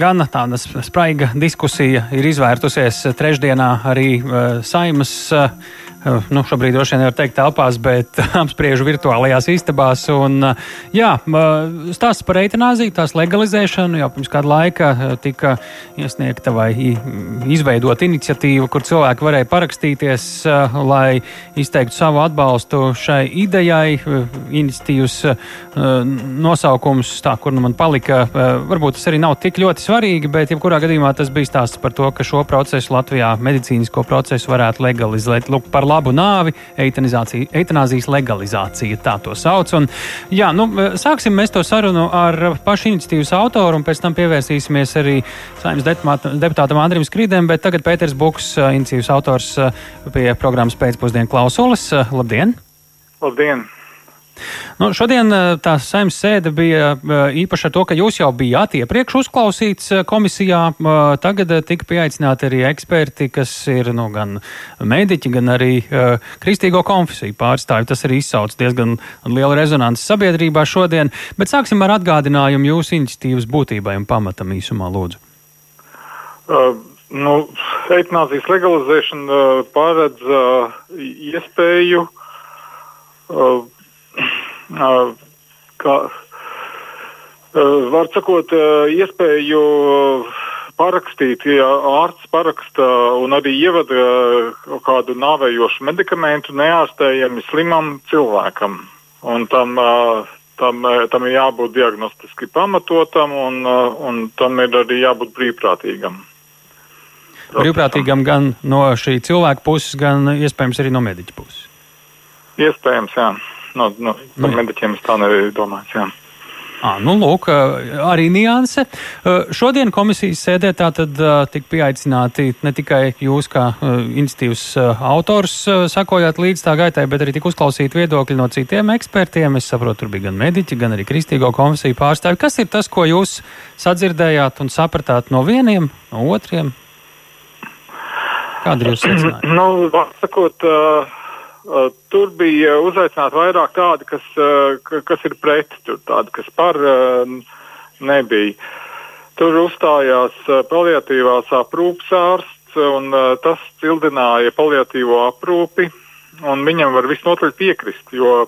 Gana tāda spraiga diskusija ir izvērtusies trešdienā arī Saimas nu, šobrīd droši vien var teikt telpās, bet apspriežu virtuālajās istabās. Un, jā, stāsts par eitanāziju, tās legalizēšanu jau pirms kāda laika tika iesniegta vai izveidota iniciatīva, kur cilvēki varēja parakstīties, lai izteiktu savu atbalstu šai idejai. Iniciatīvas nosaukums, tā, kur nu man palika, varbūt tas arī nav tik ļoti svarīgi, bet jebkurā gadījumā tas bija stāsts par to, ka šo procesu Latvijā, medicīnisko procesu varētu legalizēt. Lūk, par labu nāvi, eitanāzijas legalizācija, tā to sauc. Un, jā, nu, sāksim mēs to sarunu ar pašu iniciatīvas autoru, un pēc tam pievērsīsimies arī saimnes deputātam Andrim Skrīdēm, bet tagad Pēters Buks, iniciatīvas autors pie programmas pēcpusdienu klausulas. Labdien! Labdien! Nu, šodien eh, tā saimnes sēde bija eh, īpaša ar to, ka jūs jau bijāt iepriekš uzklausīts eh, komisijā. Tagad tika pieaicināti arī eksperti, kas ir nu, gan mediķi, gan arī kristīgo konfesiju pārstāvi. Tas arī izsauc diezgan lielu rezonanci sabiedrībā šodien. Bet sāksim ar atgādinājumu jūsu iniciatīvas būtībai un pamatam īsumā, lūdzu. Uh. Nu, eitanāzijas legalizēšana uh, paredz uh, iespēju uh, kā, var sakot, iespēju parakstīt, ja ārsts paraksta un arī ievada kādu nāvējošu medikamentu neārstējami slimam cilvēkam. Un tam, tam, tam ir jābūt diagnostiski pamatotam un, un tam ir arī jābūt brīvprātīgam. Brīvprātīgam gan no šī cilvēka puses, gan iespējams arī no mediķa puses. Iespējams, jā. No, no, par nu, mediķiem es tā nebiju domājis. Jā. À, nu, lūk, arī nianse. Šodien komisijas sēdē tātad tika pieaicināti ne tikai jūs, kā institīvas autors, sakojāt līdz tā gaitai, bet arī tika uzklausīti viedokļi no citiem ekspertiem. Es saprotu, tur bija gan mediķi, gan arī kristīgo komisiju pārstāvi. Kas ir tas, ko jūs sadzirdējāt un sapratāt no vieniem, no otriem? Kāda ir jūsu secinājuma? Nu, sakot, Uh, tur bija uzaicināti vairāk tādi, kas, uh, kas ir pret, tur tādi, kas par uh, nebija. Tur uzstājās paliatīvās aprūpas ārsts, un tas cildināja paliatīvo aprūpi, un viņam var visnotaļ piekrist, jo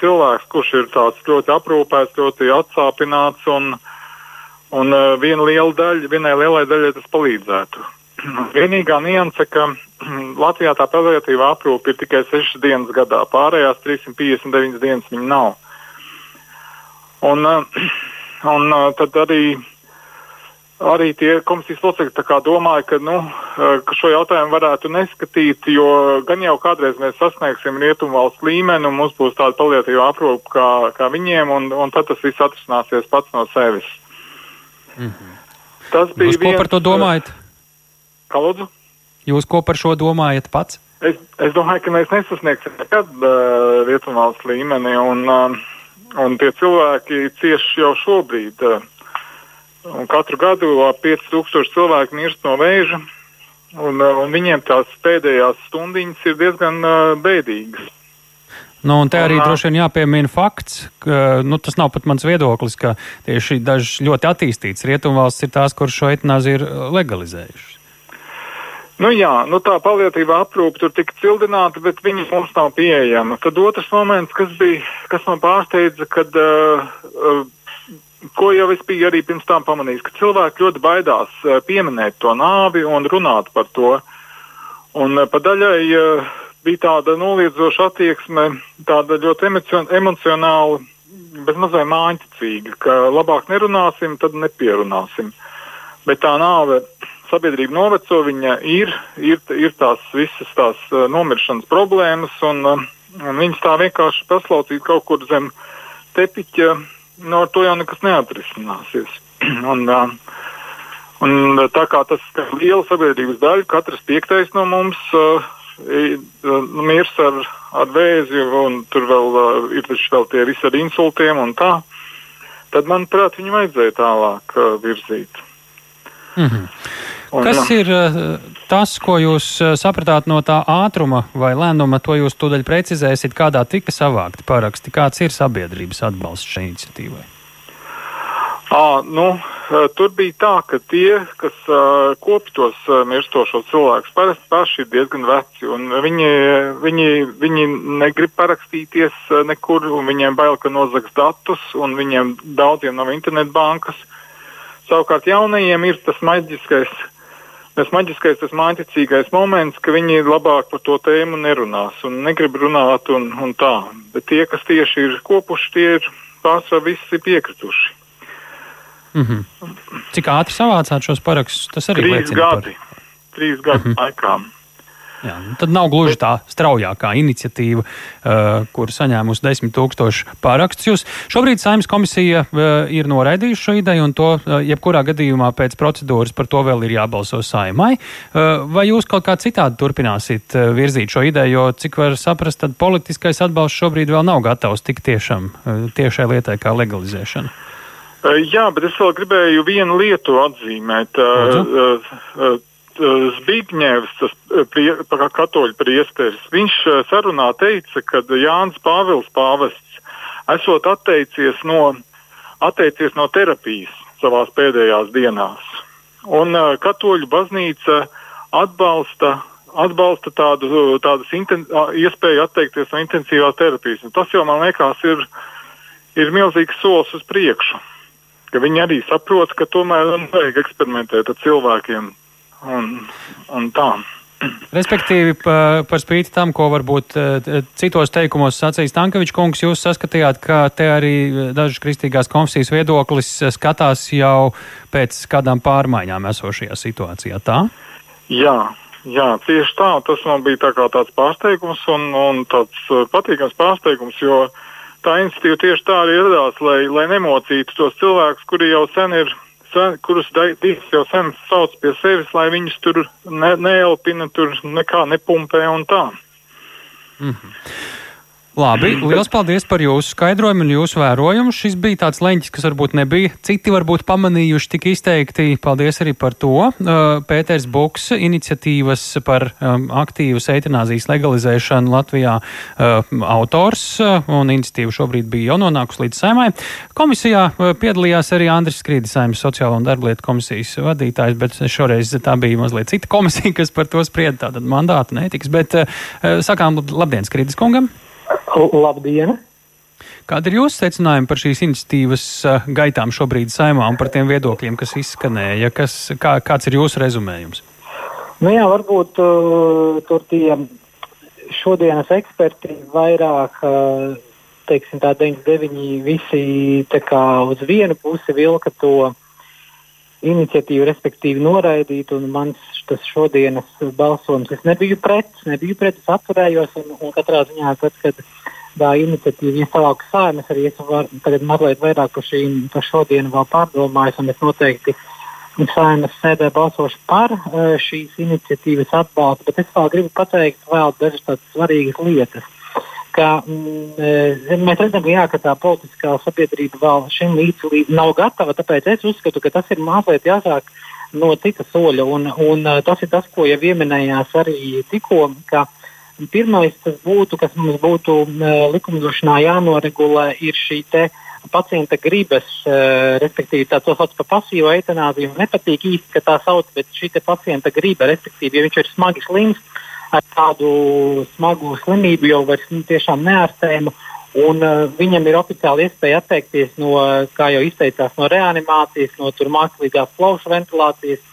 cilvēks, kurš ir tāds ļoti aprūpēts, ļoti atsāpināts, un, un viena liela daļa, vienai lielai daļai tas palīdzētu. Vienīgā nianse, ka Latvijā tā paliatīvā aprūpe ir tikai 6 dienas gadā, pārējās 359 dienas viņa nav. Un, eh, un eh, tad arī, arī tie komisijas locekļi domāja, ka, nu, eh, ka šo jautājumu varētu neskatīt, jo gan jau kādreiz mēs sasniegsim rietumvalsts līmeni un mums būs tāda paliatīva aprūpe kā, kā viņiem, un, un tad tas viss atrisināsies pats no sevis. Mm -hmm. Tas bija. Jūs ko viens, par to domājat? Kā lūdzu? Jūs ko par šo domājat pats? Es, es domāju, ka mēs nesasniegsim nekad uh, rietumvalsts līmeni, un, uh, un tie cilvēki cieši jau šobrīd. Uh, un katru gadu ap 5000 cilvēku mirst no vēža, un, uh, un viņiem tās pēdējās stundiņas ir diezgan uh, bēdīgas. Nu, un te arī droši vien jāpiemina fakts, ka nu, tas nav pat mans viedoklis, ka tieši dažas ļoti attīstītas rietumvalstis ir tās, kuras šo etnāziju ir legalizējušas. Nu jā, nu tā palietīvā aprūpe tur tika cildināta, bet viņa mums nav pieejama. Tad otrs moments, kas, bija, kas man pārsteidza, kad, uh, uh, ko jau es biju arī pirms tam pamanījis, ka cilvēki ļoti baidās uh, pieminēt to nāvi un runāt par to. Un uh, pa daļai uh, bija tāda noliedzoša attieksme, tāda ļoti emocionāla, bet mazai māņķicīga, ka labāk nerunāsim, tad nepierunāsim. Bet tā nāve sabiedrība noveco, viņa ir, ir, ir tās visas tās uh, nomiršanas problēmas, un, uh, un viņas tā vienkārši paslaucīt kaut kur zem tepiķa, no ar to jau nekas neatrisināsies. un, uh, un tā kā tas ir liela sabiedrības daļa, katrs piektais no mums uh, mirs ar, ar vēzi, un tur vēl uh, ir vēl tie visi ar insultiem un tā, tad, manuprāt, viņu vajadzēja tālāk uh, virzīt. Mm -hmm. Un, Kas ir eh, tas, ko jūs eh, sapratāt no tā ātruma vai lēnuma, to jūs tūdaļ precizēsiet, kādā tika savākti paraksti, kāds ir sabiedrības atbalsts šai iniciatīvai? À, nu, tur bija tā, ka tie, kas uh, kopi tos uh, mirstošos cilvēkus, parasti paši ir diezgan veci. Viņi, viņi, viņi negrib parakstīties uh, nekur, un viņiem bail, ka nozags datus, un viņiem daudziem nav internetbankas. Savukārt jaunajiem ir tas maģiskais, tas maģiskais, tas mākslīgais moments, ka viņi labāk par to tēmu nerunās un negrib runāt un, un tā. Bet tie, kas tieši ir kopuši, tie ir pārsvarā visi piekrituši. Mm -hmm. Cik ātri savācāt šos parakstus? Tas arī ir gadi. Par... Trīs gadu mm -hmm. laikā. Jā, nu tad nav gluži tā straujākā iniciatīva, uh, kur saņēmusi desmit tūkstošu pārakstus. Jūs šobrīd Saimnes komisija uh, ir noraidījusi šo ideju, un to uh, jebkurā gadījumā pēc procedūras par to vēl ir jābalso saimai. Vai jūs kaut kā citādi turpināsiet virzīt šo ideju, jo, cik var saprast, tad politiskais atbalsts šobrīd vēl nav gatavs tik tiešām tiešai lietai kā legalizēšana? Jā, bet es vēl gribēju vienu lietu atzīmēt. Zbigņevs, tas prie, katoļu priesteris, viņš sarunā teica, ka Jānis Pāvils pāvests esot atteicies no, atteicies no terapijas savās pēdējās dienās. Un katoļu baznīca atbalsta, atbalsta tādu, tādas inten, iespēju atteikties no intensīvās terapijas. Un tas jau man liekas ir, ir milzīgs solis uz priekšu viņi arī saprot, ka tomēr vajag eksperimentēt ar cilvēkiem un, un tā. Respektīvi, par, par spīti tam, ko varbūt eh, citos teikumos sacīs Tankevičs kungs, jūs saskatījāt, ka te arī dažas kristīgās konfesijas viedoklis skatās jau pēc kādām pārmaiņām esošajā situācijā, tā? Jā, jā, tieši tā. Tas man bija tā kā tāds pārsteigums un, un tāds eh, patīkams pārsteigums, jo tā iniciatīva tieši tā arī radās, lai, lai nemocītu tos cilvēkus, kuri jau sen ir, kurus Dievs jau sen sauc pie sevis, lai viņus tur ne, neelpina, tur nekā nepumpē un tā. Mm -hmm. Labi, liels paldies par jūsu skaidrojumu un jūsu vērojumu. Šis bija tāds leņķis, kas varbūt nebija citi varbūt pamanījuši tik izteikti. Paldies arī par to. Uh, Pēters Buks, iniciatīvas par um, aktīvas eitanāzijas legalizēšanu Latvijā uh, autors, uh, un iniciatīva šobrīd bija jau nonākusi līdz saimai. Komisijā piedalījās arī Andris Skrīdis, saimnes sociālo un darblietu komisijas vadītājs, bet šoreiz tā bija mazliet cita komisija, kas par to sprieda, tātad mandāta netiks. Bet sakām labdien Skrīdis kungam! Labdien! Kāda ir jūsu secinājuma par šīs iniciatīvas uh, gaitām šobrīd saimā un par tiem viedokļiem, kas izskanēja? Kas, kā, kāds ir jūsu rezumējums? Nu jā, varbūt uh, tur tie šodienas eksperti vairāk, uh, teiksim, tā 99 visi tā kā uz vienu pusi vilka to iniciatīvu, respektīvi noraidīt, mans šodienas balsojums, es nebiju pret, nebiju pret, es atturējos, un, un katrā ziņā, tad, kad tā iniciatīva iestāvāk sājumas, arī es varu tagad mazliet vairāk par šīm, par šodienu vēl pārdomājis, es noteikti sājumas sēdē balsošu par uh, šīs iniciatīvas atbalstu, bet es vēl gribu pateikt vēl dažas tādas svarīgas lietas ka mm, mēs redzam, ka, jā, ka tā politiskā sabiedrība vēl šim līdz nav gatava. Tāpēc es uzskatu, ka tas ir mazliet jāsāk no cita soļa. Un, un tas ir tas, ko jau pieminējās arī tikko. Pirmais, tas būtu, kas mums būtu likumdošanā jānoregulē, ir šī pacienta gribas, respektīvi tā sauc par pasīvu eitanāziju. Nepatīk īsti, ka tā sauc, bet šī pacienta griba, respektīvi, ja viņš ir smagi slims, ar tādu smagu slimību jau vairs nu, tiešām neārstējumu. Un, uh, viņam ir oficiāli iespēja atteikties no, kā jau izteicās, no reanimācijas, no mākslīgās plaušu ventilācijas.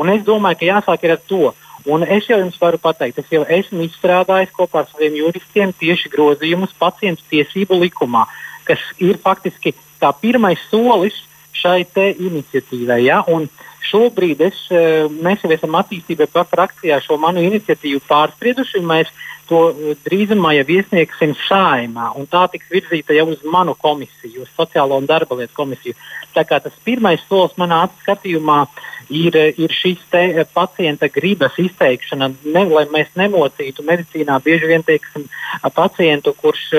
Un es domāju, ka jāsāk ar to. Un es jau jums varu pateikt, es jau esmu izstrādājis kopā ar saviem juristiem tieši grozījumus pacientu tiesību likumā, kas ir faktiski kā pirmais solis šai iniciatīvai. Ja? Un, uh, Šobrīd es, eh, mēs jau esam attīstībā par frakcijā šo manu iniciatīvu pārsprieduši. Mēs to eh, drīzumā jau iesniegsim saimā, un tā tiks virzīta jau uz manu komisiju, uz Sociālo un darba lietu komisiju. Tā kā tas pirmais solis manā skatījumā ir, eh, ir šis pacienta gribas izteikšana, ne, lai mēs nemocītu medicīnā bieži vien teiksim, pacientu, kurš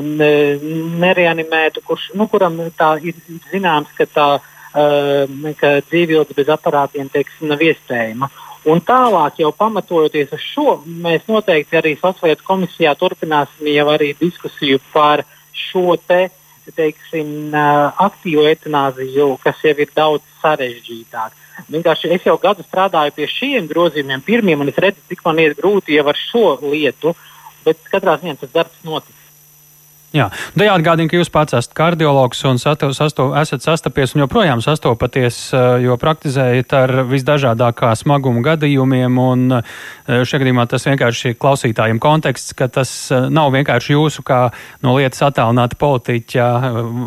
nereanimētu, kurš, nu, kuram tā ir zināms, ka tā ir Ehm, ka dzīvības bez aparātiem teiksim, nav iespējama. Un tālāk, jau pamatojoties uz šo, mēs noteikti arī Sociālajā komisijā turpināsim jau arī diskusiju par šo te teiksim, aktīvo etanāziju, kas jau ir daudz sarežģītāk. Vienkārši es jau gadu strādāju pie šiem grozījumiem, pirmiem, un es redzu, cik man ir grūti jau ar šo lietu, bet katrā ziņā tas darbs notiks. Jā, tā jāatgādina, ka jūs pats esat kardiologs un sasto, sasto, esat sastapies un joprojām sastopaties, eh, jo praktizējat ar visdažādākā smaguma gadījumiem. Eh, šajā gadījumā tas vienkārši ir klausītājiem konteksts, ka tas eh, nav vienkārši jūsu kā no lietas attālināta politiķa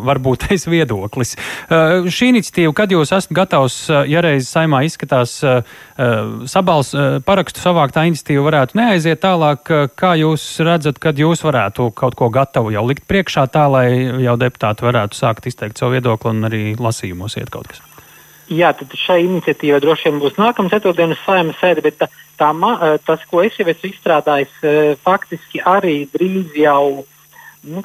varbūtais viedoklis. Šī iniciatīva, kad jūs esat gatavs, ja reiz saimā izskatās sabals parakstu savākt, tā iniciatīva varētu neaiziet tālāk, kā jūs redzat, kad jūs varētu kaut ko gatavu jau likt? Likt priekšā tā, lai jau deputāti varētu sākt izteikt savu viedokli un arī lasījumos iet kaut kas? Jā, tad šai iniciatīvai droši vien būs nākamā ceturtdienas saimnes sēde, bet tā, tā, tas, ko es jau esmu izstrādājis, faktiski arī drīz jau, nu,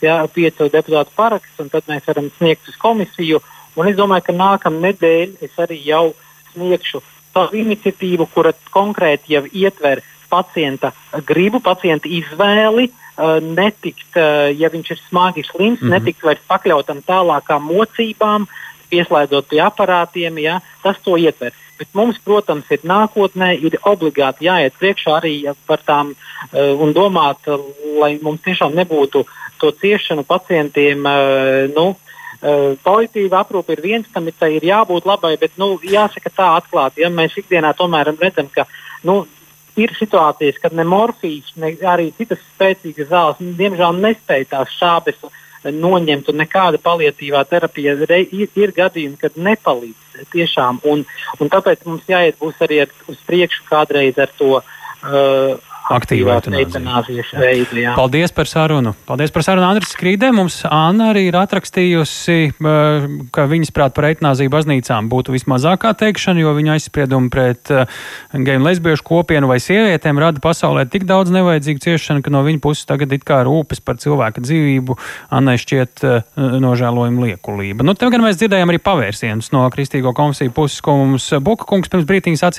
jā, piecu deputātu paraksts, un tad mēs varam sniegt uz komisiju. Un es domāju, ka nākamā nedēļa es arī jau sniegšu savu iniciatīvu, kura konkrēti jau ietver pacienta gribu, pacienta izvēli, uh, netikt, uh, ja viņš ir smagi slims, mm -hmm. netikt vairs pakļautam tālākām mocībām, pieslēdzot pie aparātiem. Ja, tas to ietver. Bet mums, protams, ir nākotnē, ir obligāti jāiet priekšā arī par tām uh, un domāt, lai mums tiešām nebūtu to ciešanu pacientiem. Nu, Politīva aprūpe ir viens, tam ir, ir jābūt labai, bet nu, jāsaka tā atklāti. Ja mēs ikdienā tomēr redzam, ka nu, ir situācijas, kad ne morfijas, ne arī citas spēcīgas zāles, diemžēl nespēj tās šābes noņemt, un nekāda palietīvā terapija ir, ir gadījumi, kad nepalīdz tiešām. Un, un tāpēc mums jāiet arī ar, uz priekšu kādreiz ar to. Uh, aktīvā eitanāzijas veidu. Jā. Paldies par sarunu. Paldies par sarunu Andris Skrīdē. Mums Anna arī ir atrakstījusi, eh, ka viņas prāt par eitanāziju baznīcām būtu vismazākā teikšana, jo viņa aizspriedumi pret eh, geju un lesbiešu kopienu vai sievietēm rada pasaulē tik daudz nevajadzīgu ciešanu, ka no viņa puses tagad it kā rūpes par cilvēka dzīvību Annai šķiet eh, nožēlojama liekulība. Nu, te gan mēs dzirdējām arī pavērsienus no Kristīgo komisiju puses, ko mums Buka kungs pirms brītiņa sacīja.